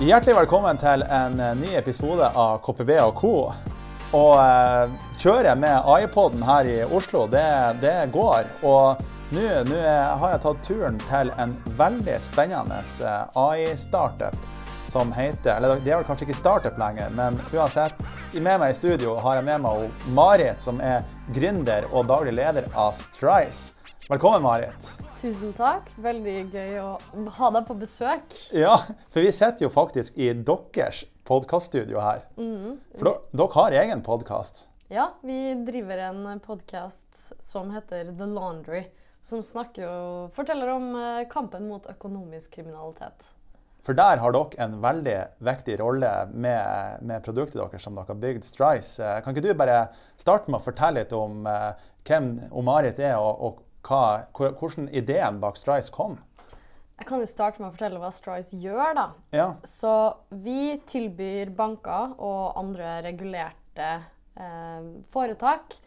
Hjertelig velkommen til en eh, ny episode av KPB og co. Og eh, kjøret med iPoden her i Oslo, det, det går. Og nå nå har jeg tatt turen til en veldig spennende eh, AI-startup som heter Eller det er vel kanskje ikke startup lenger, men uansett. Med meg i studio har jeg med meg Marit, som er gründer og daglig leder av Strice. Velkommen, Marit. Tusen takk. Veldig gøy å ha deg på besøk. Ja, for vi sitter jo faktisk i deres podkaststudio her. For dere, har egen podkast. Ja, vi driver en podkast som heter The Laundry. Som snakker og forteller om eh, kampen mot økonomisk kriminalitet. For der har dere en veldig viktig rolle med, med produktet deres som dere har bygd, Strice. Eh, Kan ikke du bare starte med å fortelle litt om eh, hvem Marit er, og, og hva, hvordan ideen bak Strice kom? Jeg kan jo starte med å fortelle hva Strice gjør. da. Ja. Så vi tilbyr banker og andre regulerte eh, foretak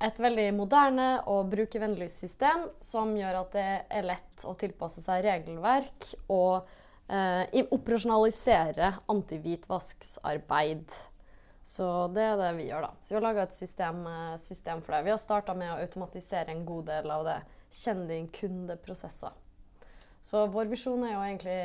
et veldig moderne og brukervennlig system som gjør at det er lett å tilpasse seg regelverk og eh, operasjonalisere antihvitvaskarbeid. Så det er det vi gjør, da. Så vi har laga et system, eh, system for det. Vi har starta med å automatisere en god del av det. Kjenn din kundeprosesser. Så vår visjon er jo egentlig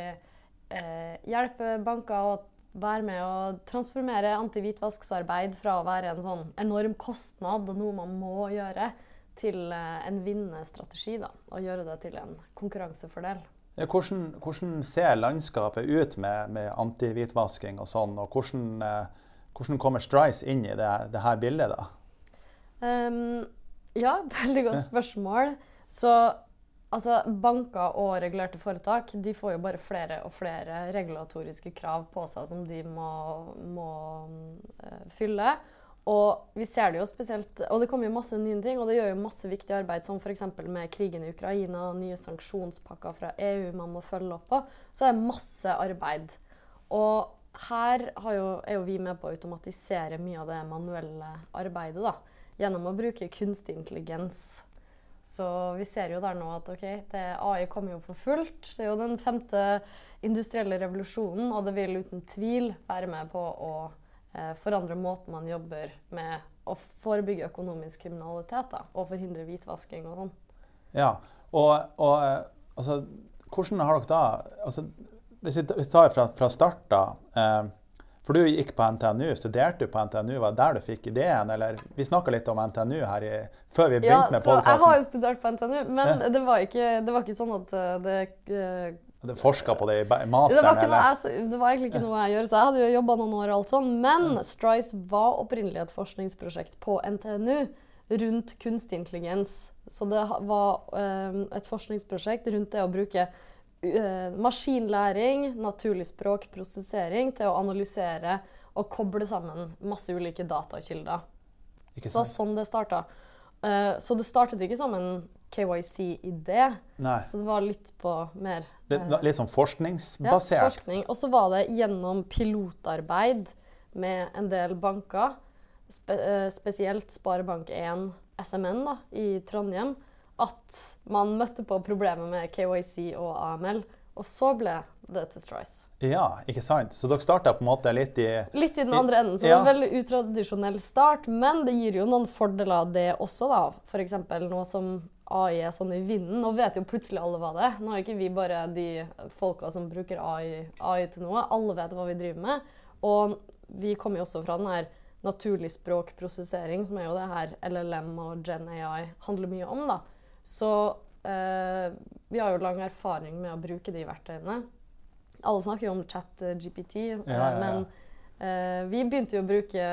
eh, hjelpe banker å være med å transformere antihvitvaskarbeid fra å være en sånn enorm kostnad og noe man må gjøre, til eh, en vinnende strategi. da, Og gjøre det til en konkurransefordel. Ja, Hvordan, hvordan ser landskapet ut med, med antihvitvasking og sånn, og hvordan, eh, hvordan kommer Strice inn i det, det her bildet? da? Um, ja, veldig godt spørsmål. Så altså, banker og regulerte foretak de får jo bare flere og flere regulatoriske krav på seg som de må, må uh, fylle. Og vi ser det jo spesielt, og det kommer jo masse nye ting, og det gjør jo masse viktig arbeid, som f.eks. med krigen i Ukraina, nye sanksjonspakker fra EU man må følge opp på. Så er det masse arbeid. Og her jo, er jo vi med på å automatisere mye av det manuelle arbeidet. da, Gjennom å bruke kunstig intelligens. Så vi ser jo der nå at okay, AI kommer jo for fullt. Det er jo den femte industrielle revolusjonen, og det vil uten tvil være med på å eh, forandre måten man jobber med å forebygge økonomisk kriminalitet da, og forhindre hvitvasking og sånn. Ja, og, og eh, altså, hvordan har dere da altså, Hvis vi tar fra, fra start, da. Eh, for du gikk på NTNU, studerte du på NTNU, var det der du fikk ideen? Eller vi snakka litt om NTNU her i, før vi Ja, begynte med podkasten. jeg har jo studert på NTNU, men det, var ikke, det var ikke sånn at eh, det eh, Du forska på det i masteren? det var, jeg, det var egentlig ikke noe jeg gjør, så jeg hadde jo jobba noen år. og alt sånn, Men Strice var opprinnelig et forskningsprosjekt på NTNU rundt kunstig intelligens. Så det var et forskningsprosjekt rundt det å bruke maskinlæring, naturlig språk, prosessering til å analysere og koble sammen masse ulike datakilder. Ikke Så det var sånn det starta. Eh, så det startet ikke som en KYC-idé, så det var litt på mer Det, eh, litt sånn ja, forskning. Og så var det gjennom pilotarbeid med en del banker, spe, eh, spesielt Sparebank1 SMN da, i Trondheim, at man møtte på problemer med KYC og AML. Og så ble det til Strice. Ja, ikke sant? Så dere starta på en måte litt i Litt i den andre enden, så ja. det er en veldig utradisjonell start. Men det gir jo noen fordeler, det også, da. F.eks. noe som AI er sånn i vinden. Nå vet jo plutselig alle hva det er. Nå er ikke vi bare de folka som bruker AI, AI til noe. Alle vet hva vi driver med. Og vi kommer jo også fra den her naturlig språkprosessering, som er jo det her LLM og Gen AI handler mye om. da. Så eh, vi har jo lang erfaring med å bruke de verktøyene. Alle snakker jo om chat eh, GPT, eh, ja. men eh, vi begynte jo å bruke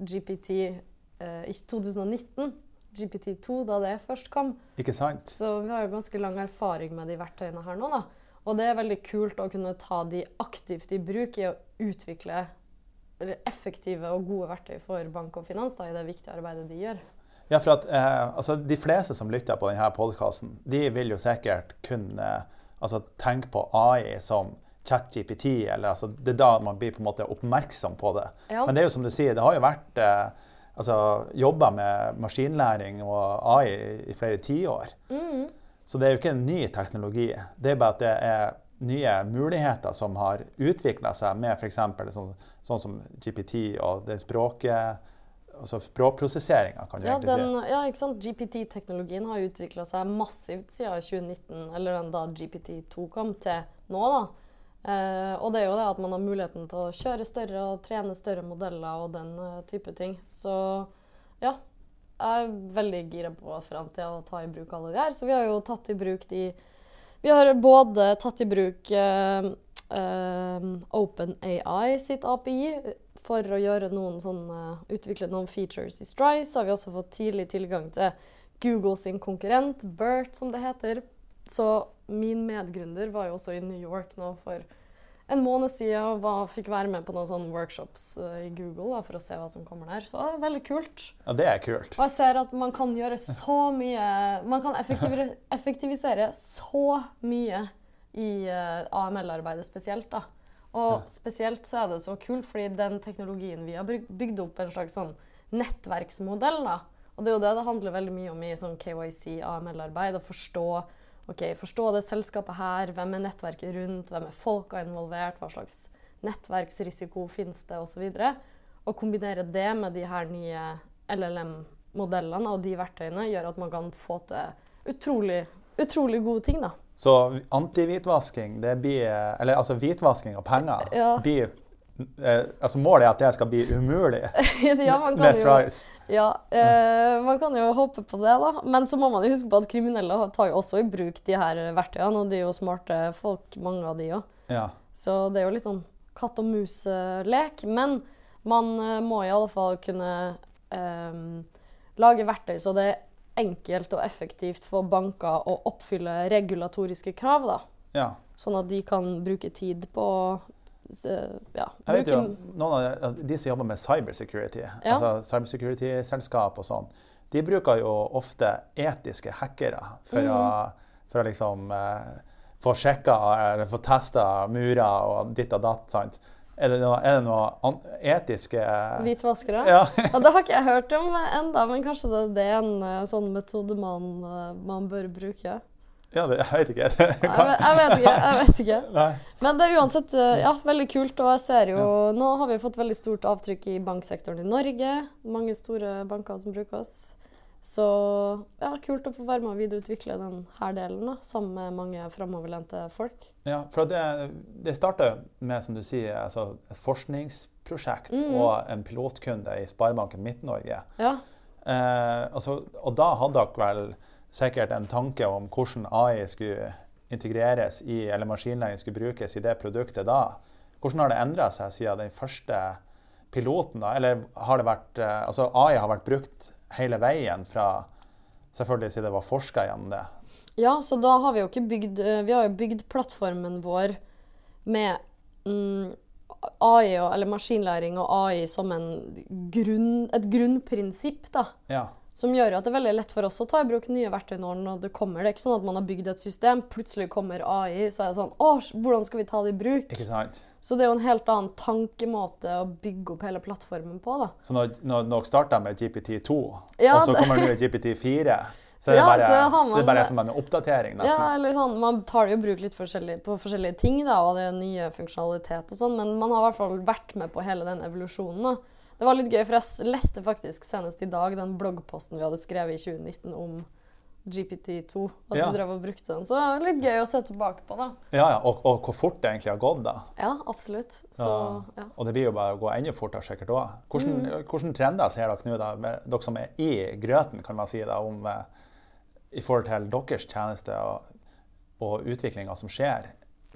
GPT eh, i 2019. GPT2, da det først kom. Ikke sant? Så vi har jo ganske lang erfaring med de verktøyene her nå. da. Og det er veldig kult å kunne ta de aktivt i bruk i å utvikle effektive og gode verktøy for bank og finans da, i det viktige arbeidet de gjør. Ja, for at eh, altså, De fleste som lytter på denne podkasten, de vil jo sikkert kunne altså, tenke på AI som ChatGPT. eller altså, Det er da man blir på en måte oppmerksom på det. Ja. Men det er jo som du sier, det har jo vært eh, altså, jobba med maskinlæring og AI i flere tiår. Mm. Så det er jo ikke en ny teknologi. Det er bare at det er nye muligheter som har utvikla seg med f.eks. Sånn, sånn som GPT og det språket altså språkprosesseringa, kan du Ja, egentlig den, ja, ikke sant? GPT-teknologien har utvikla seg massivt siden 2019, eller da GPT2 kom, til nå. da. Eh, og det er jo det at man har muligheten til å kjøre større og trene større modeller og den eh, type ting. Så ja, jeg er veldig gira på framtida å ta i bruk alle de her. Så vi har jo tatt i bruk de Vi har både tatt i bruk eh, eh, OpenAI sitt API for å noen sånne, utvikle noen features i Stry. Så har vi også fått tidlig tilgang til Google sin konkurrent, Bert, som det heter. Så min medgründer var jo også i New York nå for en måned siden og var, fikk være med på noen sånne workshops uh, i Google da, for å se hva som kommer der. Så det er veldig kult. Ja, det er kult. Og jeg ser at man kan gjøre så mye Man kan effektivisere, effektivisere så mye i uh, AML-arbeidet spesielt. da. Og spesielt så er det så kult, fordi den teknologien vi har bygd opp en slags sånn nettverksmodell. da. Og det er jo det det handler veldig mye om i sånn KYC, AML-arbeid. Å forstå, ok, forstå det selskapet her, hvem er nettverket rundt, hvem er folka involvert, hva slags nettverksrisiko finnes det, osv. Og kombinere det med de her nye LLM-modellene og de verktøyene gjør at man kan få til utrolig, utrolig gode ting. da. Så antihvitvasking, det blir Eller altså hvitvasking av penger Ja. blir eh, Altså målet er at det skal bli umulig ja, man kan jo, ja, eh, man kan jo håpe på det, da. Men så må man jo huske på at kriminelle tar jo også i bruk de her verktøyene, og de er jo smarte folk, mange av de òg. Ja. Så det er jo litt sånn katt og mus-lek. Men man eh, må i alle fall kunne eh, lage verktøy så det er enkelt og effektivt for banker å oppfylle regulatoriske krav. da. ja. Sånn at de kan bruke tid på eh, ja, Jeg vet jo noen av de, de som jobber med cybersecurity, Ja. altså cybersecurity-selskap og sånn, de bruker jo ofte etiske hackere for, mm. å, for å liksom eh, få sjekka eller få testa murer og ditt og datt. sant? Er det noe, er noe etiske hvitvaskere. Ja. Ja, det har ikke jeg hørt om enda, men kanskje det, det er en eh, sånn metode man, eh, man bør bruke. ja, det, jeg vet ikke. Vet- jeg vet ikke. jeg vet ikke. Men det er uansett eh, ja, veldig kult. Og jeg ser jo Nå har vi fått veldig stort avtrykk i banksektoren i Norge. Mange store banker som bruker oss. Så ja, kult å få være med og videreutvikle denne delen da, sammen med mange framoverlente folk. Ja, for det, det starta med, som du sier, altså et forskningsprosjekt mm. og en pilotkunde i Sparebanken Midt-Norge. Ja. Eh, altså, og da hadde dere vel sikkert en tanke om hvordan AI skulle integreres i, eller maskinlæring skulle brukes i det produktet da. Hvordan har det endra seg siden den første piloten? da? Eller har det vært eh, Altså, AI har vært brukt hele veien fra Selvfølgelig siden det var forska gjennom det. Ja, så da har vi jo ikke bygd eh, Vi har jo bygd plattformen vår med mm, AI, og, eller maskinlæring og AI som en grunn, et grunnprinsipp, da. Ja. Som gjør at det er veldig lett for oss å ta i bruk nye verktøy når når det kommer. Det er ikke sånn at man har bygd et system, plutselig kommer AI, så er det sånn Å, hvordan skal vi ta det i bruk? Ikke sant? Så det er jo en helt annen tankemåte å bygge opp hele plattformen på, da. Så når, når starta med GPT2, Ja, og så kommer nå GPT4, så Så er det bare, så man, det er bare som en oppdatering, nesten. Ja, eller sånn, Man tar det jo bruk litt forskjellig, på forskjellige ting, da, og det er nye funksjonalitet og sånn, men man har i hvert fall vært med på hele den evolusjonen. da. Det var litt gøy, for jeg leste faktisk senest i dag den bloggposten vi hadde skrevet i 2019 om GPT2, At Ja. vi drev og brukte den. Så det var litt gøy å se tilbake på, da. Ja, ja, og, og hvor fort det egentlig har gått, da. Ja, absolutt. Så, Ja. Og det blir jo bare å gå enda fortere sikkert òg. Hvordan, Mm. trender ser dere nå, da, dere som er i grøten, kan man si, da, om, eh, i forhold til deres tjeneste og, og utviklinga som skjer?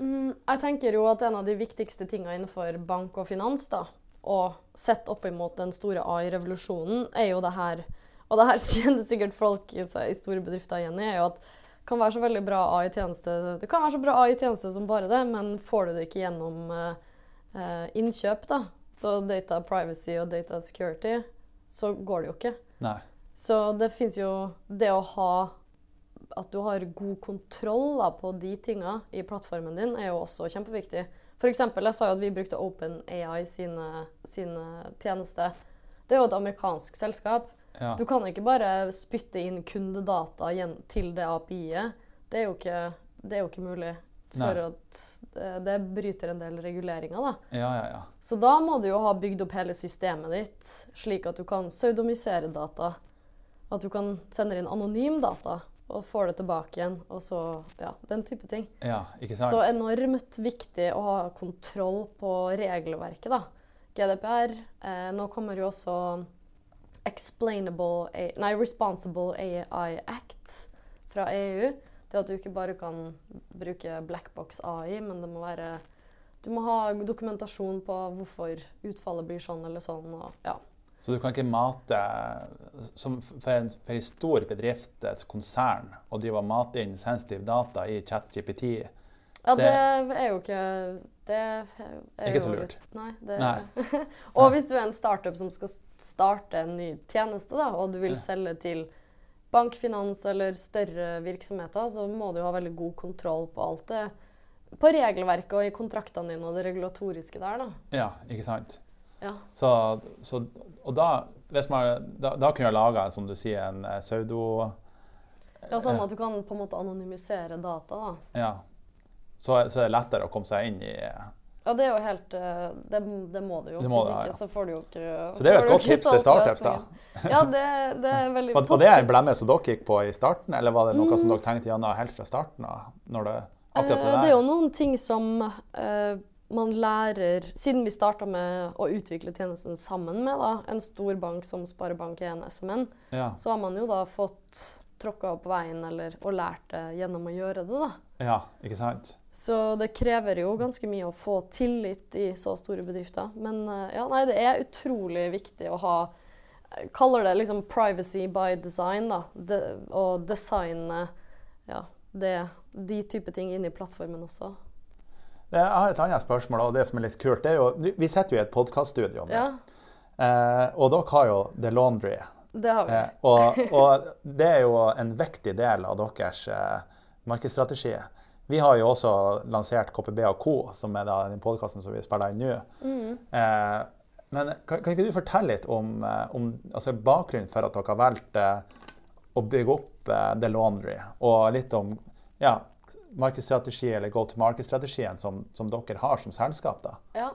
Mm, jeg tenker jo at en av de viktigste tingene innenfor bank og finans, da, og sett opp imot den store AI-revolusjonen, er jo det her Og det her kjenner sikkert folk i, i store bedrifter igjen i, er jo at det kan være så veldig bra AI-tjeneste Det kan være så bra AI-tjeneste som bare det, men får du det ikke gjennom eh, eh, innkjøp, da, så data privacy og data security, så går det jo ikke. Nei. Så det fins jo Det å ha At du har god kontroll da, på de tinga i plattformen din, er jo også kjempeviktig. For eksempel, jeg sa jo at vi brukte OpenAI sine, sine tjenester. Det er jo et amerikansk selskap. Ja. Du kan ikke bare spytte inn kundedata til det API-et. Det, det er jo ikke mulig. Nei. For at det, det bryter en del reguleringer, da. Ja, ja, ja. Så da må du jo ha bygd opp hele systemet ditt slik at du kan pseudomisere data. At du kan sende inn anonym data og får det tilbake igjen. Og så, ja, den type ting. ja ikke sant? Så enormt viktig å ha kontroll på regelverket, da. GDPR. Eh, nå kommer jo også Explainable A Nei, Responsible AI Act fra EU. Det at du ikke bare kan bruke blackbox AI, men det må være Du må ha dokumentasjon på hvorfor utfallet blir sånn eller sånn. Og, ja. Så du kan ikke mate som For en, for en stor bedrift, et konsern, å drive og mate inn sensitive data i ChatGPT ja, Det- det er jo ikke Det er Ikke jo så lurt. litt- Nei. Det, Nei. og hvis du er en startup som skal starte en ny tjeneste, da, og du vil selge til bankfinans eller større virksomheter, så må du ha veldig god kontroll på alt det. På regelverket og i kontraktene dine og det regulatoriske der, da. Ja, ikke sant? Ja. Så, så, og da, man, da, da kunne jeg laga, som du sier, en eh, pseudo ja, sånn at du kan på en måte anonymisere data, da. Ja. Så, så er det lettere å komme seg inn i Ja, det er jo helt eh, Det, det må du jo. Det må Hvis ikke ja. så får du jo ikke Så det er jo et godt tips til startups, da. Ja, det, det er veldig Var, var det en blemme som dere gikk på i starten, eller var det noe Mm. som dere tenkte gjennom helt fra starten av? Eh? Det er jo noen ting som eh, man lærer Siden vi starta med å utvikle tjenesten sammen med da, en stor bank som Sparebank1 SMN, ja. så har man jo da fått tråkka opp veien eller, og lært det gjennom å gjøre det. da. ja, ikke sant? Så det krever jo ganske mye å få tillit i så store bedrifter. Men eh, ja, nei, det er utrolig viktig å ha jeg Kaller det liksom 'privacy by design', da. De, og designe ja, det, de type ting inn i plattformen også. Jeg har et annet spørsmål, og det som er litt kult. det er jo, Vi sitter jo i et podkaststudio nå, Ja, eh, og dere har jo The Laundry. det har vi. Eh, og, og det er jo en viktig del av deres eh, markedsstrategi. Vi har jo også lansert KPB og Co., som er da den podkasten som vi spiller inn nå. Mm. Eh, men kan, kan ikke du fortelle litt om, eh, om altså bakgrunnen for at dere har valgt eh, å bygge opp eh, The Laundry, og litt om ja, markedsstrategi eller go-to-market-strategien som, som dere har som selskap? da? Ja.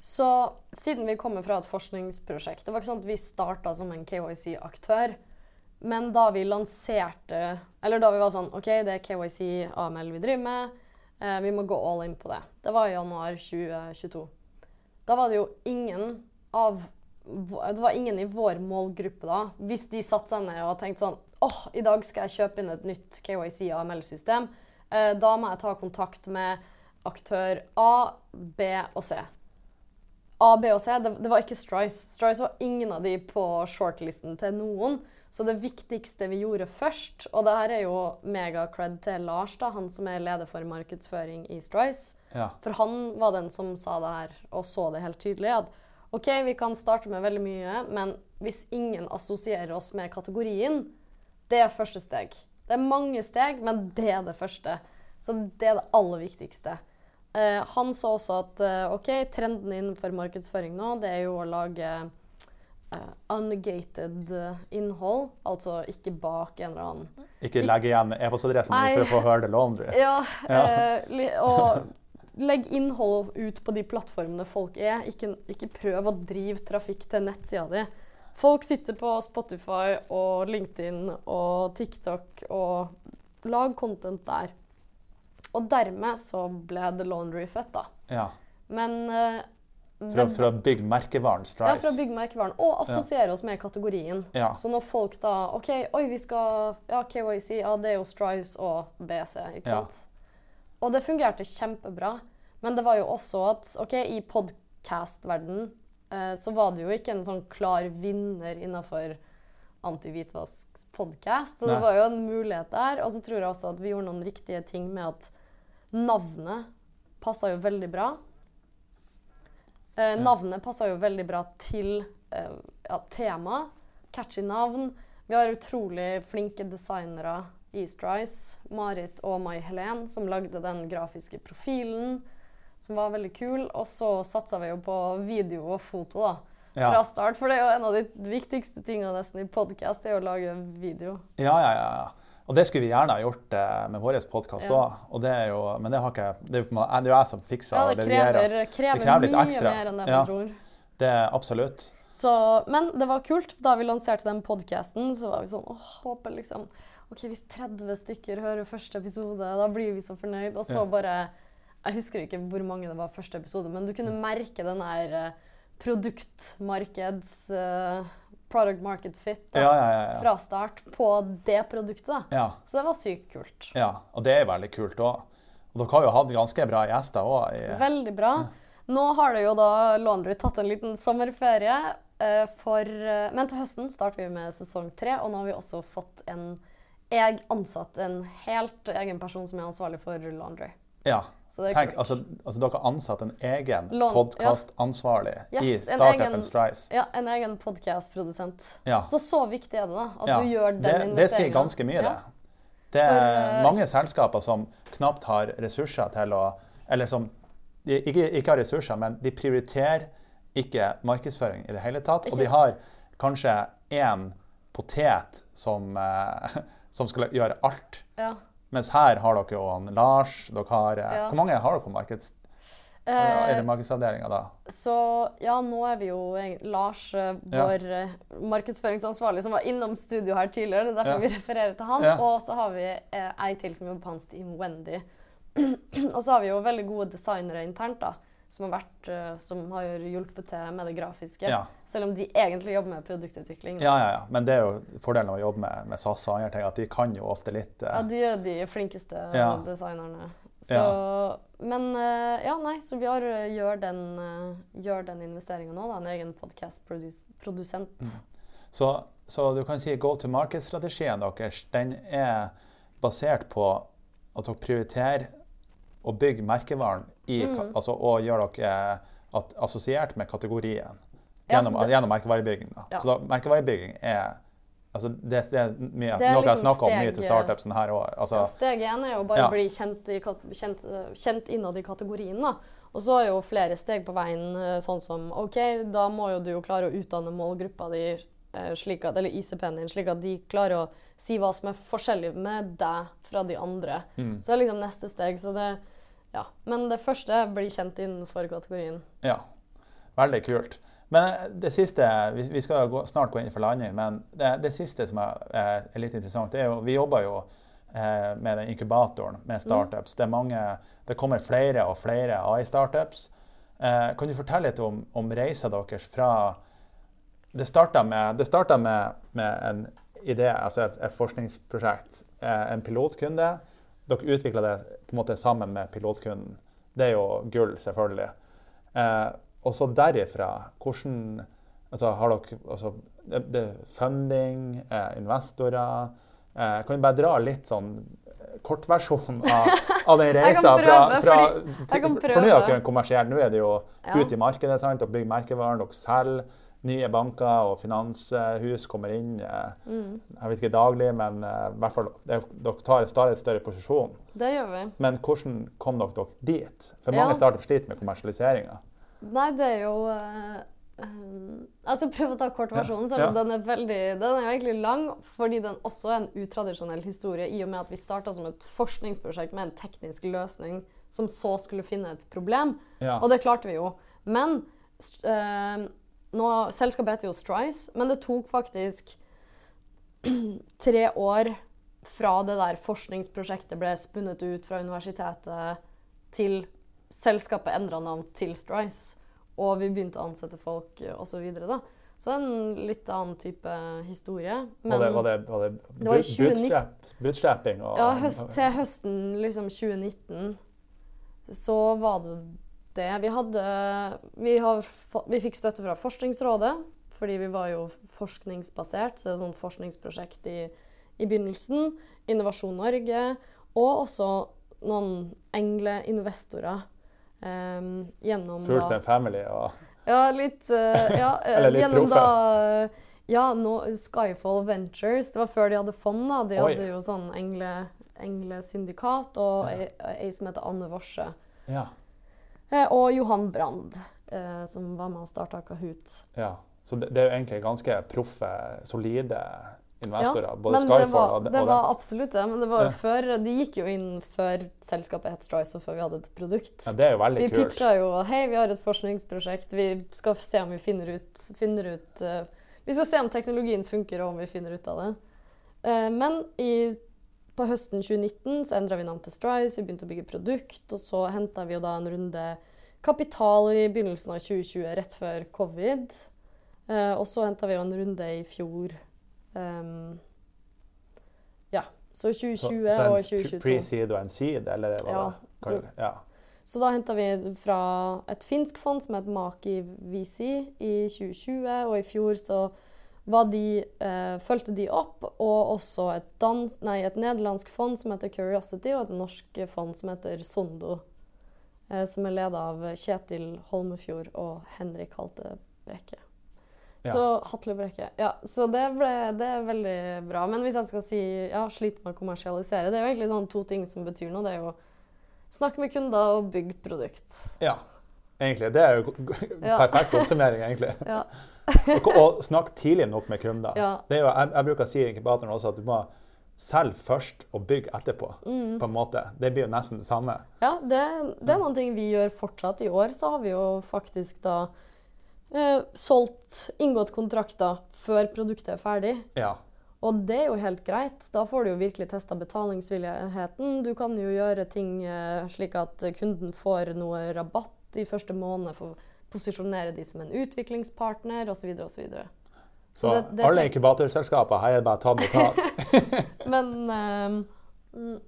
Så siden vi kommer fra et forskningsprosjekt Det var ikke sånn at vi starta som en KYC-aktør. Men da vi lanserte Eller da vi var sånn OK, det er KYC AML vi driver med. Eh, vi må gå all in på det. Det var i januar 2022. Da var det jo ingen av Det var ingen i vår målgruppe da. Hvis de satte seg ned og tenkte sånn åh, i dag skal jeg kjøpe inn et nytt KYC AML-system. Eh, da må jeg ta kontakt med aktør A, B og C. A, B og C, det, det var ikke Strice. Strice var ingen av de på shortlisten til noen. Så det viktigste vi gjorde først, og det her er jo mega-cred til Lars, da, han som er leder for markedsføring i Strice. Ja. For han var den som sa det her, og så det helt tydelig. At OK, vi kan starte med veldig mye, men hvis ingen assosierer oss med kategorien, det er første steg. Det er mange steg, men det er det første. Så det er det aller viktigste. Eh, han sa også at eh, OK, trenden innenfor markedsføring nå, det er jo å lage eh, ungated innhold. Altså ikke bak en eller annen Ikke legge igjen e-postadressen din for å få høre det Laundry. ja, Ja. eh, og legg innhold ut på de plattformene folk er. Ikke, ikke prøv å drive trafikk til nettsida di. Folk sitter på Spotify og LinkedIn og TikTok og lag content der. Og dermed så ble The Laundry født, da. Ja. Men uh, For, å- byggmerkevaren Strice. ja, fra for å bygge merkevaren. Og assosiere oss med kategorien. Ja. Så når folk da OK, oi, vi skal Ja, KYC, ja, det er jo Strice og BC, ikke Ja. sant? Og det fungerte kjempebra. Men det var jo også at OK, i podkast-verdenen så var det jo ikke en sånn klar vinner innafor antihvitvasks podkast. Så det var jo en mulighet der. Og så tror jeg også at vi gjorde noen riktige ting med at navnet passa jo veldig bra. Eh, navnet passa jo veldig bra til eh, ja, tema. Catchy navn. Vi har utrolig flinke designere i Strice. Marit og Mai Helen, som lagde den grafiske profilen, som var veldig kul. Og så satsa vi jo på video og foto da, Ja. fra start. For det er jo en av de viktigste tingene nesten i podkast, det er å lage video. Ja, ja, ja. ja. Og det skulle vi gjerne ha gjort eh, med vår podkast òg. Ja. Det det er jo Men det har ikke... det er jo jeg som fikser Ja, og det krever, krever, krever litt mye ekstra. mer enn det Ja. man tror. Det er absolutt. Så, men det var kult. Da vi lanserte den podkasten, så var vi sånn åh, håper liksom OK, hvis 30 stykker hører første episode, da blir vi så fornøyd. Og så Ja. bare Jeg husker ikke hvor mange det var første episode, men du kunne merke den der eh, produktmarkeds uh, Product market fit da, Ja, ja, ja. fra start på det produktet. Så det var sykt kult. ja. Og det er veldig kult òg. Og dere har jo hatt ganske bra gjester òg. Veldig bra. Nå har det jo da Laundry tatt en liten sommerferie. eh, for, men til høsten starter vi med sesong tre, og nå har vi også fått en jeg ansatt en helt egen person som er ansvarlig for Laundry. Ja. Tenk, altså, altså dere har ansatt en egen podkastansvarlig ja. Yes, i Startupen Strice. Ja, en egen podkastprodusent. Ja. Så så viktig er det da, at Ja, du gjør den det, investeringen. det sier ganske mye, det. Det er For, eh, mange selskaper som knapt har ressurser til å Eller som ikke, ikke har ressurser, men de prioriterer ikke markedsføring i det hele tatt. Og de har kanskje én potet som, eh, som skal gjøre alt. Ja. Mens her har dere jo han Lars. Dere har, eh, Ja. Hvor mange har dere på markeds, Eh, eller markedsavdelinga da? Så ja, nå er vi jo Lars, vår Ja. vår eh, markedsføringsansvarlig, som var innom studio her tidligere. Det er derfor Ja. vi refererer til han. Ja. Og så har vi eh, ei til som jobber på hans team, Wendy. og så har vi jo veldig gode designere internt, da. Som har, vært, eh, som har hjulpet til med det grafiske. Ja. Selv om de egentlig jobber med produktutvikling. Ja, ja, ja. Men det er jo fordelen av å jobbe med, med SAS og andre ting, at de kan jo ofte litt eh, Ja, de er de flinkeste Ja. designerne. Så, Men eh, ja, nei, så vi har, eh, gjør den, gjør den investeringa nå, da. En egen podkast-produsent. Så, så du kan si go to market-strategien deres den er basert på at dere prioriterer å bygge merkevaren i, Mm. altså, og gjøre dere at, assosiert med kategorien Ja, gjennom, det- gjennom merkevarebygging. Da. Ja. Så da, merkevarebygging er altså, det, det er mye, Det er noe jeg liksom snakker om mye til startupsen her òg. Altså, Ja, steg én er jo bare Ja. å bli kjent, kjent, kjent innad i kategorien. da. Og så er jo flere steg på veien, eh, sånn som OK, da må jo du jo klare å utdanne målgruppa di, slik at, eller ICP-en din, slik at de klarer å si hva som er forskjellig med deg fra de andre. Mm. Så det er liksom neste steg. Så det, ja. Men det første er å bli kjent innenfor kategorien. Ja, veldig kult. Men det siste, vi, skal gå, snart gå inn for landing, men det, det siste som er, er, er litt interessant, det er jo Vi jobber jo eh, med den inkubatoren med startups. Det, er mange, det kommer flere og flere AI-startups. Eh, kan du fortelle litt om, om reisa deres fra Det starta med, det med, med en idé, altså et, et forskningsprosjekt. Eh, en pilotkunde. Dere utvikla det på en måte sammen med pilotkunden. Det er jo gull, selvfølgelig. Eh, og så derifra, hvordan altså, har dere altså, det, det funding, eh, investorer eh, Kan du bare dra litt sånn kortversjon av, av den reisa fra, fra fordi- jeg kan For nå er dere kommersielle. Nå er det jo Ja. ut i markedet. sant? Dere bygger merkevaren, dere selger. Nye banker og finanshus kommer inn. eh, Mm. Jeg vet ikke daglig, men eh, i hvert fall, dere tar stadig større posisjon. Det gjør vi. Men hvordan kom dere, dere dit? For Ja. mange startups sliter med kommersialiseringa. Nei, det er jo eh, Altså prøv å ta kortversjonen, selv om Ja. den er veldig Den er egentlig lang, fordi den også er en utradisjonell historie, i og med at vi starta som et forskningsprosjekt med en teknisk løsning som så skulle finne et problem. Ja. Og det klarte vi jo. Men eh, nå, Selskapet heter jo Strice, men det tok faktisk tre år fra det der forskningsprosjektet ble spunnet ut fra universitetet, til selskapet endra navn til Strice, og vi begynte å ansette folk eh, osv. Da. så en litt annen type historie. var det, var det, var det, Det var i 2019. bootstrapping? Og, Ja, høst, til høsten liksom 2019 så var det det. Vi hadde Vi, har, vi fikk støtte fra Forskningsrådet, fordi vi var jo forskningsbasert, så det er et sånt forskningsprosjekt i, i begynnelsen. Innovasjon Norge, og også noen engleinvestorer. Um, gjennom Fools and Family og ja, litt uh, ja, eh, Eller litt Gjennom proffe. da eh, Ja, no, Skyfall Ventures. Det var før de hadde fond. da. De Oi. hadde jo sånn engle, englesyndikat og ei, ei som heter Anne Worse. Ja. Eh, og Johan Brand, eh, som var med og starta Kahoot. ja. Så det, det er jo egentlig ganske proffe, solide investorer. både men det Skyfall var, og, det og var absolutt det. Men det var jo Ja. før, de gikk jo inn før selskapet het Strice, og før vi hadde et produkt. Ja, det er jo veldig Vi kult. pitcha jo hei, vi har et forskningsprosjekt, vi skal se om vi finner ut, finner ut uh, Vi skal se om teknologien funker, og om vi finner ut av det. Uh, men i, på høsten 2019 så endra vi navn til Strice, vi begynte å bygge produkt, og så henta vi jo da en runde kapital i begynnelsen av 2020, rett før covid. Eh, og så henta vi jo en runde i fjor. Um, ja. Så Så, 2020 så og en 2022. pre-seed og en seed, eller hva Ja, kan, ja. Så da henta vi fra et finsk fond som het Maki VC i 2020, og i fjor så de, eh, fulgte de opp, og også et, dans, nei, et nederlandsk fond som heter Curiosity, og et norsk fond som heter Sondo, eh, som er leda av Kjetil Holmefjord og Henrik Halte Brekke. Ja. Så Hatle Brekke. Ja, så det, ble, det er veldig bra. Men hvis jeg skal si ja, sliter med å kommersialisere, det er jo egentlig sånn to ting som betyr noe. Det er jo Snakk med kunder og bygg produkt. ja. Egentlig. Det er jo perfekt oppsummering, egentlig. Ja. Og, og snakk tidlig nok med kunder. Ja. Det jo, jeg, jeg bruker å si i inkubatoren også at du må selge først og bygge etterpå. Mm. på en måte. Det blir jo nesten det samme. Ja, det, det er noen ting vi gjør fortsatt. I år så har vi jo faktisk da eh, solgt, inngått kontrakter før produktet er ferdig. Ja. Og det er jo helt greit. Da får du jo virkelig testa betalingsvilligheten. Du kan jo gjøre ting eh, slik at kunden får noe rabatt i første måned for posisjonere de som en utviklingspartner osv. osv. Så, det- det alle inkubatorselskaper, er det bare tatt ta notat. Men um,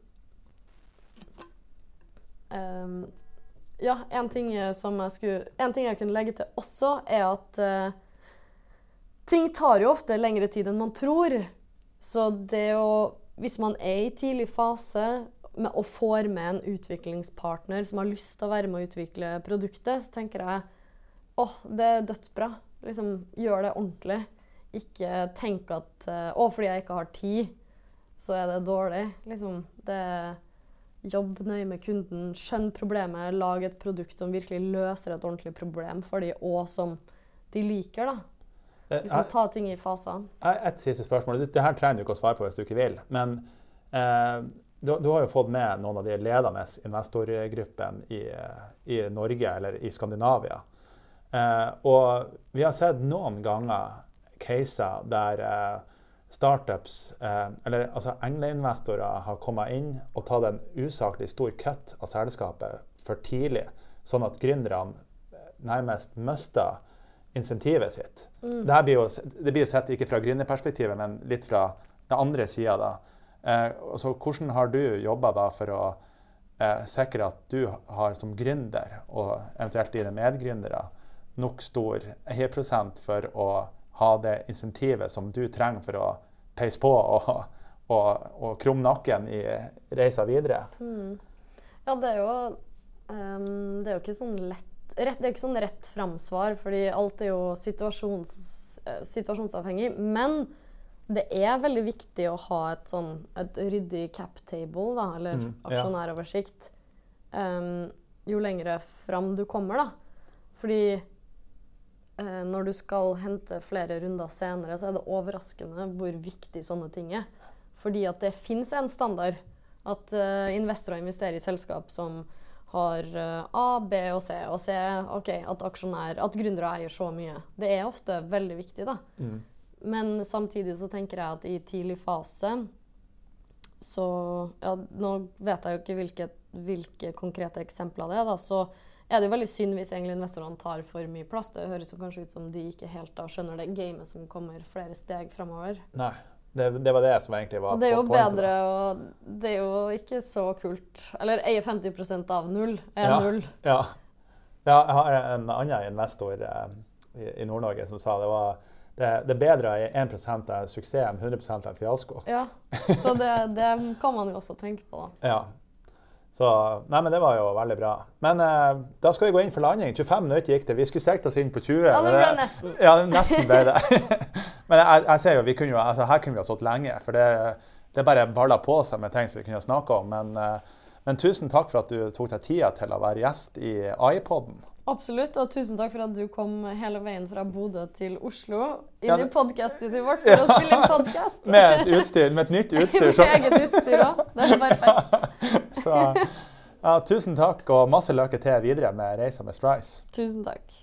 ehm, Ja, en ting, som jeg skulle, en ting jeg kunne legge til også, er at uh, ting tar jo ofte lengre tid enn man tror. Så det å Hvis man er i tidlig fase med, og får med en utviklingspartner som har lyst til å være med å utvikle produktet, så tenker jeg åh, det er dødsbra. Liksom, gjør det ordentlig. Ikke tenk at eh, å, fordi jeg ikke har tid, så er det dårlig. Liksom, det er Jobb nøye med kunden, skjønn problemet, lag et produkt som virkelig løser et ordentlig problem for de, og som de liker. da. Eh, Liksom ta ting i faser. Et siste spørsmål. Det, det her trenger du ikke å svare på hvis du ikke vil. Men eh, du, du har jo fått med noen av de ledende investorgruppene i, eh, i Norge eller i Skandinavia. Eh, og vi har sett noen ganger caser der eh, startups, eh, eller altså engleinvestorer, har kommet inn og tatt en usaklig stor cut av selskapet for tidlig, sånn at gründerne nærmest mister insentivet sitt. Det, her blir jo, det blir jo sett ikke fra gründerperspektivet, men litt fra den andre sida. da. Eh, så hvordan har du jobba for å eh, sikre at du har som gründer, og eventuelt dine medgründere, nok stor prosent for å ha det insentivet som du trenger for å peise på og, og, og krumme nakken i reisa videre? Ja, det er jo um, Det er jo ikke sånn lett rett, Det er jo ikke sånn rett framsvar, fordi alt er jo situasjons, eh, situasjonsavhengig. Men det er veldig viktig å ha et sånn et ryddig cap table, da, eller Mm, ja. aksjonæroversikt, ehm, jo lengre fram du kommer, da. Fordi når du skal hente flere runder senere, så er det overraskende hvor viktig sånne ting er. Fordi at det fins en standard. At eh, investorer investerer i selskap som har eh, A, B og C. Og C okay, at aksjonær, at gründere eier så mye. Det er ofte veldig viktig, da. Mm. Men samtidig så tenker jeg at i tidlig fase så ja, Nå vet jeg jo ikke hvilke, hvilke konkrete eksempler det er, da. Så er det jo veldig synd hvis egentlig investorene tar for mye plass. Det høres jo kanskje ut som de ikke helt da skjønner det gamet som kommer flere steg framover. Nei. Det, det var det som egentlig var Og det er jo bedre og Det er jo ikke så kult. Eller eie 50% av null er Ja. null. Ja. ja. Jeg har en annen investor eh, i, i Nord-Norge som sa det var det, det er bedre å eie 1 av suksess enn 100 av en fiasko. Ja. Så det, det kan man jo også tenke på, da. Ja. Så Nei, men det var jo veldig bra. Men eh, da skal vi gå inn for landing. 25 minutter gikk det. Vi skulle sikte oss inn på 20. Ja, det ble nesten. Ja, nesten ble det. men jeg, jeg ser jo, vi kunne jo, altså, her kunne vi ha stått lenge. For det, det bare balla på seg med ting som vi kunne ha snakka om. Men, eh, men tusen takk for at du tok deg tida til å være gjest i AI-poden. Absolutt, og tusen takk for at du kom hele veien fra Bodø til Oslo inn Ja, i det- podkaststudioet vårt for å spille inn podkast. Med et utstyr, med et nytt utstyr. Med eget utstyr òg. Det er perfekt. så ja, tusen takk, og masse lykke til videre med reisa med Strice. Tusen takk.